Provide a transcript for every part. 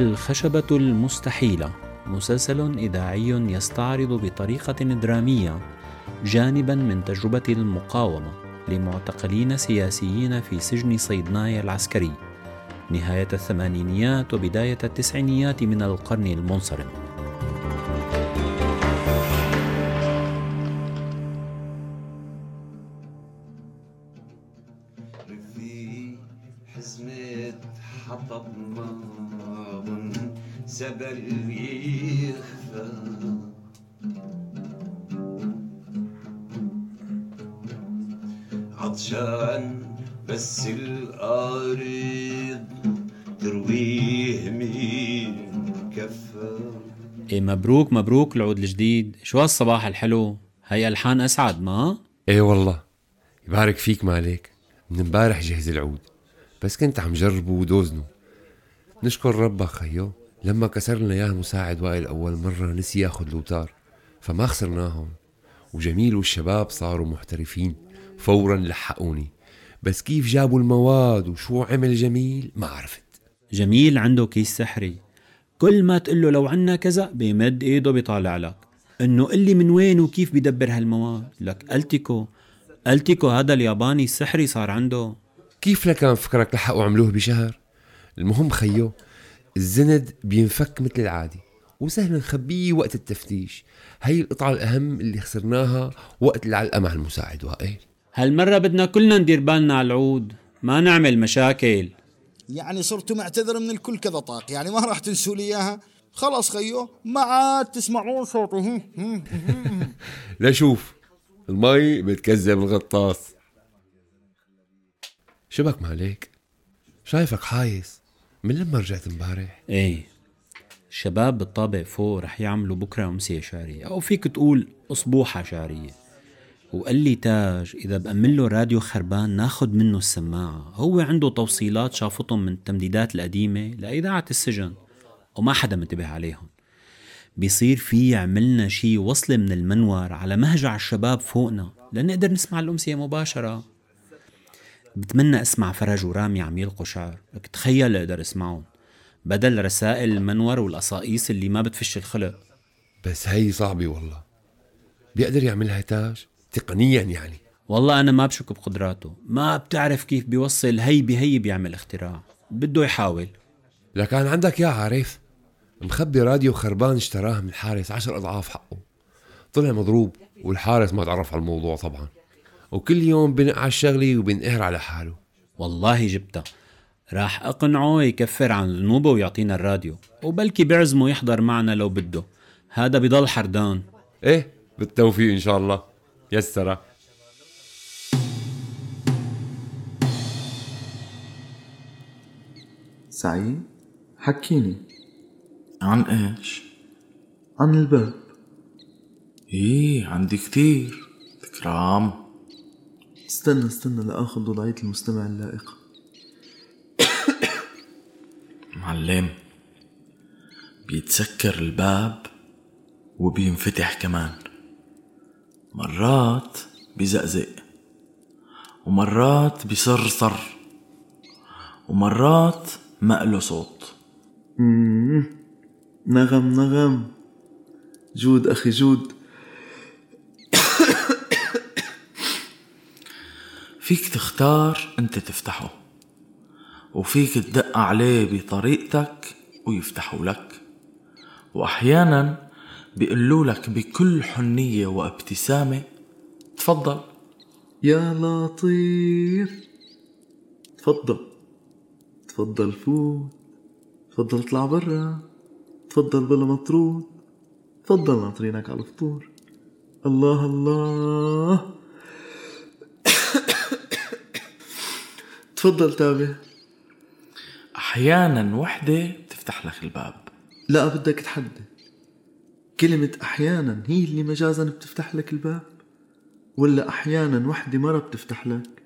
الخشبة المستحيلة مسلسل إذاعي يستعرض بطريقة درامية جانبا من تجربة المقاومة لمعتقلين سياسيين في سجن صيدنايا العسكري نهاية الثمانينيات وبداية التسعينيات من القرن المنصرم. يخفى. عطشان بس الأرض ترويه مين كفى. إيه مبروك مبروك العود الجديد. شو هالصباح الحلو؟ هي ألحان أسعد ما؟ إيه والله. يبارك فيك مالك. من امبارح جهز العود. بس كنت عم جربه ودوزنه. نشكر ربك خيو. لما كسر لنا إياه مساعد وائل أول مرة نسي ياخذ لوتار فما خسرناهم. وجميل والشباب صاروا محترفين فورا لحقوني. بس كيف جابوا المواد وشو عمل جميل؟ ما عرفت. جميل عنده كيس سحري. كل ما تقول له لو عنا كذا بيمد إيده بيطالع لك. إنه قل لي من وين وكيف بيدبر هالمواد؟ لك ألتيكو. ألتيكو هذا الياباني السحري صار عنده. كيف لكان فكرك لحقوا عملوه بشهر؟ المهم خيو. الزند بينفك مثل العادي. وسهل نخبيه وقت التفتيش. هي القطعة الأهم اللي خسرناها وقت العلقة مع المساعد وائل هالمرة بدنا كلنا ندير بالنا على العود. ما نعمل مشاكل. يعني صرت معتذر من الكل كذا طاق. يعني ما راح تنسوا لي إياها. خلاص خيو ما عاد تسمعون صوتي هم هم هم. لا شوف المي بتكذب الغطاس. شبك مالك؟ شايفك حايس. من لما رجعت امبارح؟ إيه. الشباب بالطابق فوق رح يعملوا بكرة أمسية شعرية أو فيك تقول أصبوحة شعرية وقال لي تاج إذا بأمن له راديو خربان ناخد منه السماعة. هو عنده توصيلات شافطهم من التمديدات القديمة لإذاعة السجن وما حدا منتبه عليهم. بيصير في يعملنا شي وصلة من المنور على مهجع الشباب فوقنا. لنقدر نسمع الأمسية مباشرة. بتمنى أسمع فرج ورامي عم يلقوا شعر. تخيل أقدر أسمعهم. بدل رسائل المنور والقصايص اللي ما بتفش الخلق. بس هي صعبة والله. بيقدر يعملها تاج؟ تقنيا يعني. والله أنا ما بشك بقدراته. ما بتعرف كيف بيوصل. هي بهي بيعمل اختراع. بده يحاول. لكان عندك يا عارف. مخبي راديو خربان اشتراه من الحارس. عشر أضعاف حقه. طلع مضروب والحارس ما تعرف على الموضوع طبعا. وكل يوم بنق على الشغلة وبنقهر على حاله. والله جبتها. راح أقنعه يكفر عن ذنوبه ويعطينا الراديو. وبلكي بعزمه يحضر معنا لو بده. هذا بضل حردان. إيه بالتوفيق إن شاء الله. يسرى سعيد حكيني. عن إيش؟ عن الباب إيه عندي كتير تكرام استنى استنى لآخذ وضعية المستمع اللائقة معلم بيتسكر الباب وبينفتح كمان. مرات بزقزق ومرات بصرصر ومرات ما له صوت. نغم نغم. جود أخي جود. فيك تختار انت تفتحه وفيك تدق عليه بطريقتك ويفتحوا لك. وأحيانا بيقولوا لك بكل حنية وابتسامة تفضل. يا لطيف. تفضل. تفضل فوت. تفضل اطلع برا. تفضل بلا مطرود تفضل ناطرينك على الفطور. الله الله. تفضل تابع. أحيانا وحدة بتفتح لك الباب. لا بدك تحدد. كلمة أحيانا هي اللي مجازا بتفتح لك الباب؟ ولا أحيانا وحدة مرة بتفتح لك؟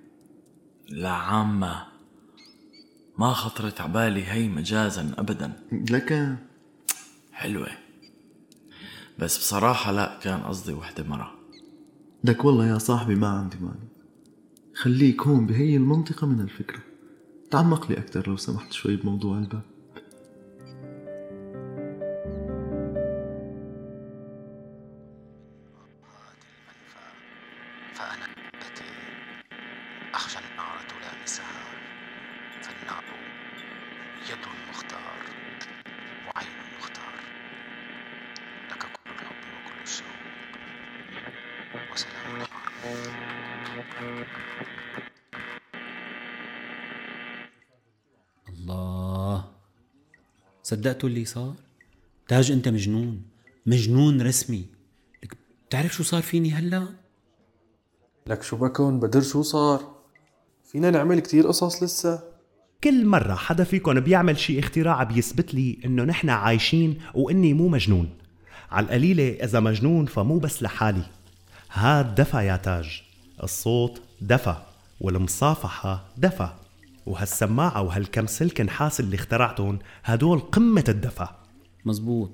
لا عامة ما خطرت عبالي هي مجازا ابدا. لك؟ حلوة. بس بصراحة لا كان قصدي وحدة مرة. لك والله يا صاحبي ما عندي مانع. خليك هون بهي المنطقة من الفكرة. تعمق لي أكتر لو سمحت شوي بموضوع الباب. صدقتوا اللي صار؟ تاج أنت مجنون؟ مجنون رسمي. لك بتعرف شو صار فيني هلأ؟ لك شو بكون؟ بدر شو صار؟ فينا نعمل كتير قصص لسه. كل مرة حدا فيكم بيعمل شي اختراع بيثبت لي إنه نحن عايشين وإني مو مجنون. على القليلة إذا مجنون فمو بس لحالي. هاد دفى يا تاج. الصوت دفى والمصافحة دفى وهالسماعة وهالكم سلك نحاس اللي اخترعتهم هدول قمة الدفى مزبوط.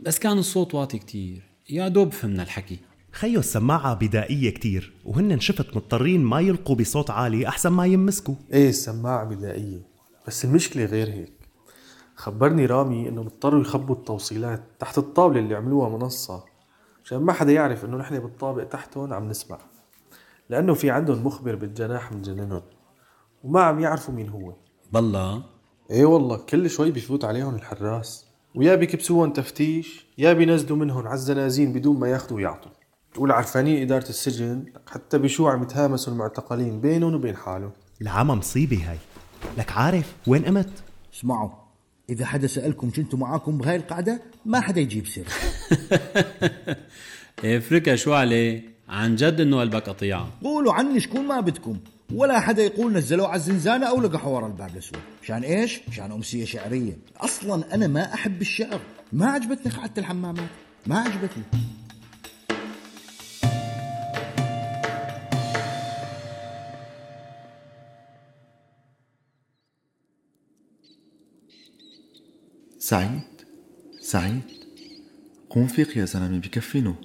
بس كان الصوت واطي كتير. يا دوب فهمنا الحكي. خيو السماعة بدائية كتير وهن شفت مضطرين ما يلقوا بصوت عالي أحسن ما يمسكوا. إيه السماعة بدائية. بس المشكلة غير هيك. خبرني رامي إنه اضطروا يخبوا التوصيلات تحت الطاولة اللي عملوها منصة عشان ما حدا يعرف إنه نحن بالطابق تحتهم عم نسمع. لأنه في عندهم مخبر بالجناح مجننهم وما عم يعرفوا مين هو. بالله. إيه والله كل شوي بفوت عليهم الحراس. ويا بيكبسوهم تفتيش يا بينزلوا منهم على الزنازين بدون ما ياخذوا ويعطوا. تقول عرفانين إدارة السجن حتى بشو عم يتهامسوا المعتقلين بينهم وبين حالهم. العمى مصيبة هاي. لك عارف وين قمت؟ اسمعوا إذا حدا سألكم كنتوا معاكم بهاي القعدة ما حدا يجيب سر. إيه فركة شو عليه؟ عن جد إنه قلبك قطيعة قولوا عني شكون ما بدكم. ولا حدا يقول نزلوه على الزنزانة أو لقحوا ورا الباب الأسود مشان إيش؟ مشان أمسية شعرية. أصلا أنا ما أحب الشعر. ما عجبتني قعدة الحمامات. ما عجبتني. سعيد؟ سعيد؟ قوم فيق يا زلمة بكفي نوم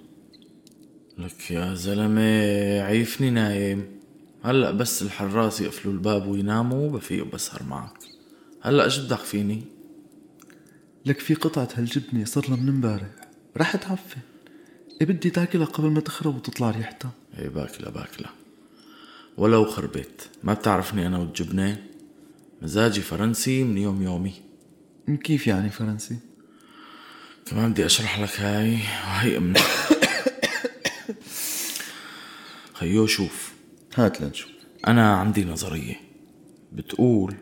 لك يا زلمة عيفني نايم. هلأ بس الحراس يقفلوا الباب ويناموا بفيق بسهر معك. هلأ إيش بدك فيني؟ لك في قطعة هالجبنة صار لها من امبارح. رح تعفن. إيه بدي تاكلها قبل ما تخرب وتطلع ريحتها. إيه باكلة باكلة. ولو خربت ما بتعرفني أنا والجبنة؟ مزاجي فرنسي من يوم يومي. كيف يعني فرنسي؟ كمان بدي أشرح لك هاي وهي أمنا خيو شوف. هات لنشوف أنا عندي نظرية. بتقول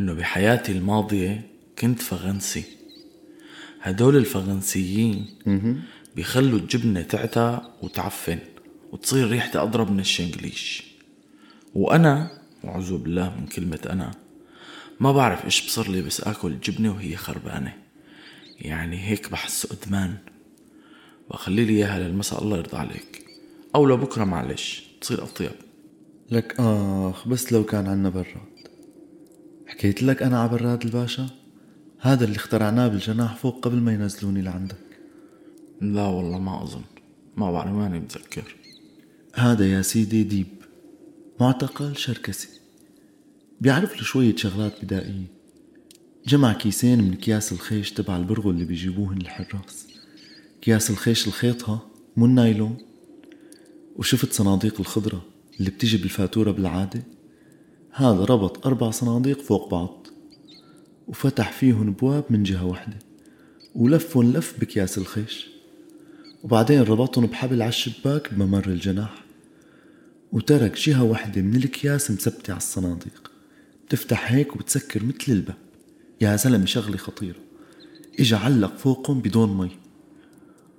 إنه بحياتي الماضية كنت فرنسي. هدول الفرنسيين بيخلوا الجبنة تعتى وتعفن وتصير ريحتها أضرب من الشنجليش وأنا أعوذ بالله من كلمة أنا ما بعرف إيش بصير لي بس آكل الجبنة وهي خربانة. يعني هيك بحسه إدمان. بخلي لي إياها للمساء الله يرضى عليك. أو لبكرة معلش. تصير أطيب. لك آخ بس لو كان عنا براد. حكيت لك أنا على براد الباشا؟ هذا اللي اخترعناه بالجناح فوق قبل ما ينزلوني لعندك. لا والله ما أظن. ما بعرف ماني متذكر. هذا يا سيدي ديب معتقل شركسي. بيعرف له شوية شغلات بدائية. جمع كيسين من أكياس الخيش تبع البرغل اللي بيجيبوهن الحراس. أكياس الخيش الخيطها مو النايلون؟ وشفت صناديق الخضرة اللي بتيجي بالفاتورة بالعادة؟ هذا ربط أربع صناديق فوق بعض وفتح فيهن بواب من جهة واحدة ولفن لف بكياس الخيش. وبعدين ربطهم بحبل على الشباك بممر الجناح وترك جهة واحدة من الأكياس مثبتة على الصناديق. بتفتح هيك وبتسكر مثل الباب. يا زلمة شغلة خطيرة. إجا علق فوقهم بدون مي.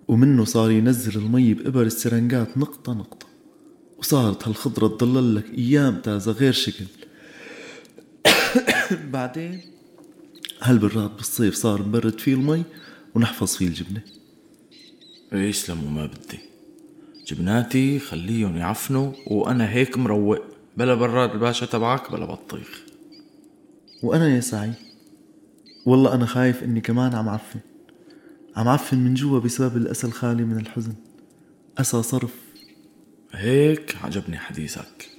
ومنه صار ينزل المي بإبر السرنجات نقطة نقطة. وصارت هالخضرة تضل لك أيام تازة غير شكل. بعدين هالبراد بالصيف صار نبرد فيه المي ونحفظ فيه الجبنة. يسلم وما بدي؟ جبناتي خليهم يعفنوا وأنا هيك مروق. بلا براد الباشا تبعك بلا بطيخ. وأنا يا سعيد والله أنا خايف إني كمان عم عفن. عم عفن من جوا بسبب الأسى الخالي من الحزن. أسى صرف. هيك عجبني حديثك.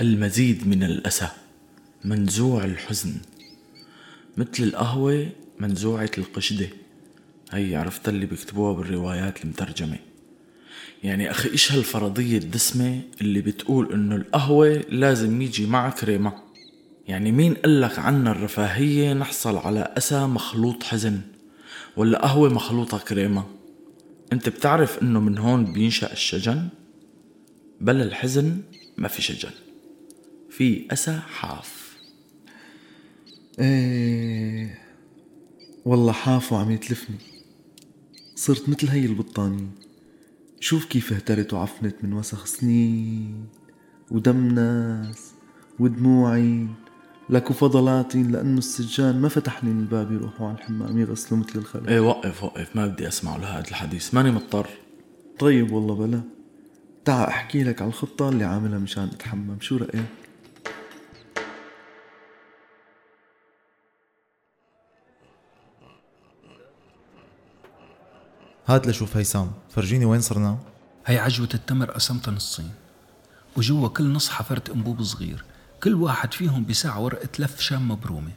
المزيد من الأسى منزوع الحزن. مثل القهوة منزوعة القشدة. هي عرفت اللي بيكتبوها بالروايات المترجمة. يعني أخي إيش هالفرضية الدسمة اللي بتقول إنه القهوة لازم يجي معها كريمة يعني مين قلك عنا الرفاهية نحصل على أسى مخلوط حزن؟ ولا قهوة مخلوطة كريمة؟ انت بتعرف انه من هون بينشأ الشجن؟ بلا الحزن ما في شجن. في أسى حاف. إيه والله حافو عم يتلفني. صرت مثل هي البطانية شوف كيف اهترت وعفنت من وسخ سنين ودم ناس ودموعي. لك وفضلاتي لأنه السجان ما فتح لي الباب يروحوا على الحمام يغسلوا مثل الخلق. إيه وقف وقف ما بدي أسمع لهذا الحديث. ماني مضطر. طيب والله بلا تعا أحكي لك على الخطة اللي عاملها مشان أتحمم. شو رأيك؟ هات لشوف هيثم. فرجيني وين صرنا؟ هي عجوة التمر قسمتها نصين وجوا كل نص حفرت أنبوب صغير. كل واحد فيهم بساع ورقة لف شام مبرومة.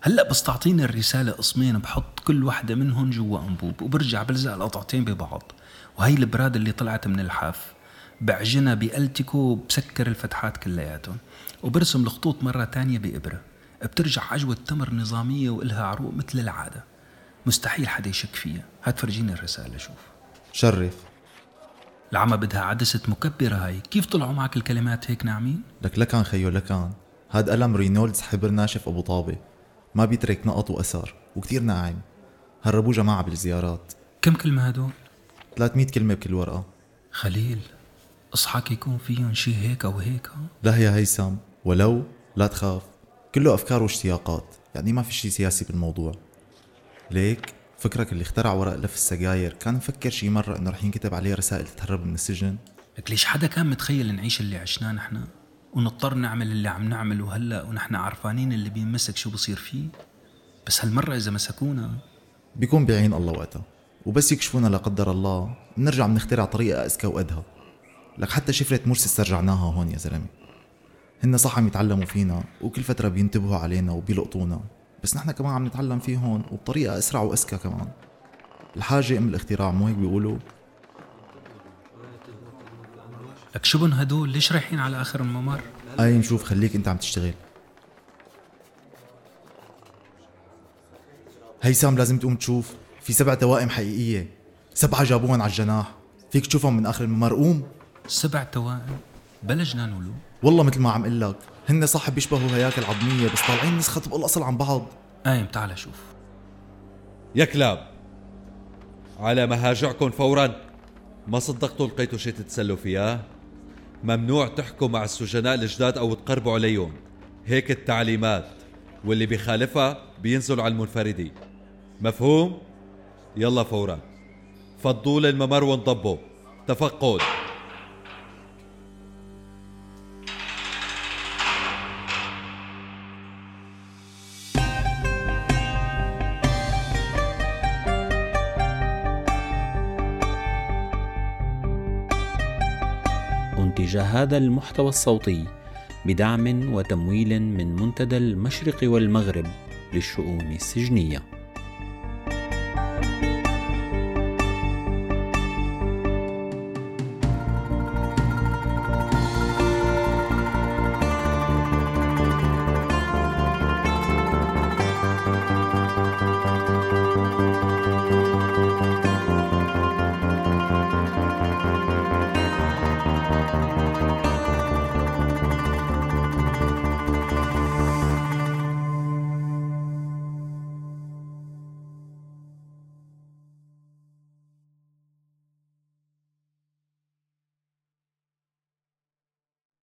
هلأ بس تعطيني الرسالة قسمين بحط كل وحدة منهم جوا أنبوب وبرجع بلزق القطعتين ببعض. وهي البراد اللي طلعت من الحاف. بعجنها بألتيكو وبسكر الفتحات كلياتهم. وبرسم الخطوط مرة تانية بإبرة. بترجع عجوة تمر نظامية وإلها عروق مثل العادة. مستحيل حدا يشك فيها. هات فرجيني الرسالة شوف. شرف. العمى بدها عدسة مكبرة هاي. كيف طلعوا معك الكلمات هيك ناعمين؟ لك لكان خيو لكان. هاد قلم رينولدز حبر ناشف أبو طابة. ما بيترك نقط وأثر وكتير ناعم. هربوه جماعة بالزيارات. كم كلمة هدول؟ 300 كلمة بكل ورقة. خليل أصحاك يكون فيهم شي هيك أو هيك؟ لا يا هيثم ولو لا تخاف. كله أفكار واشتياقات يعني ما في شي سياسي بالموضوع. ليك فكرك اللي اخترع ورق لف السجاير كان مفكر شي مرة إنه رح ينكتب عليه رسائل تتهرب من السجن؟ لك ليش حدا كان متخيل نعيش اللي عشناه نحن؟ ونضطر نعمل اللي عم نعمله هلا ونحن عارفانين اللي بينمسك شو بصير فيه؟ بس هالمرة إذا مسكونا بيكون بعين الله وقتها. وبس يكشفونا لا قدر الله بنرجع بنخترع طريقة أذكى وأدهى. لك حتى شفرة مرسي استرجعناها هون يا زلمة. هن صح عم يتعلموا فينا وكل فترة بينتبهوا علينا وبيلقطونا. بس نحن كمان عم نتعلم فيه هون وبطريقة أسرع وأذكى كمان. الحاجة أم الاختراع مو هيك بيقولوا؟ لك شبن هدول؟ ليش رايحين على آخر الممر؟ هاي نشوف خليك أنت عم تشتغل. هيثم لازم تقوم تشوف. في سبع توائم حقيقية. سبعة جابوهم على الجناح. فيك تشوفهم من آخر الممر. قوم. سبع توائم؟ بلا جنان ولو والله مثل ما عم قل لك. هن صح بيشبهوا هياكل عظمية بس طالعين نسخة طبق الأصل عن بعض. قايم تعال شوف. يا كلاب على مهاجعكم فورا. ما صدقتوا لقيتوا شيء تتسلوا فيها ممنوع تحكوا مع السجناء الجداد أو تقربوا عليهم. هيك التعليمات واللي بيخالفها بينزل على المنفردي مفهوم؟ يلا فورا. فضوا للممر وانضبوا. تفقد أنتج هذا المحتوى الصوتي بدعم وتمويل من منتدى المشرق والمغرب للشؤون السجنية.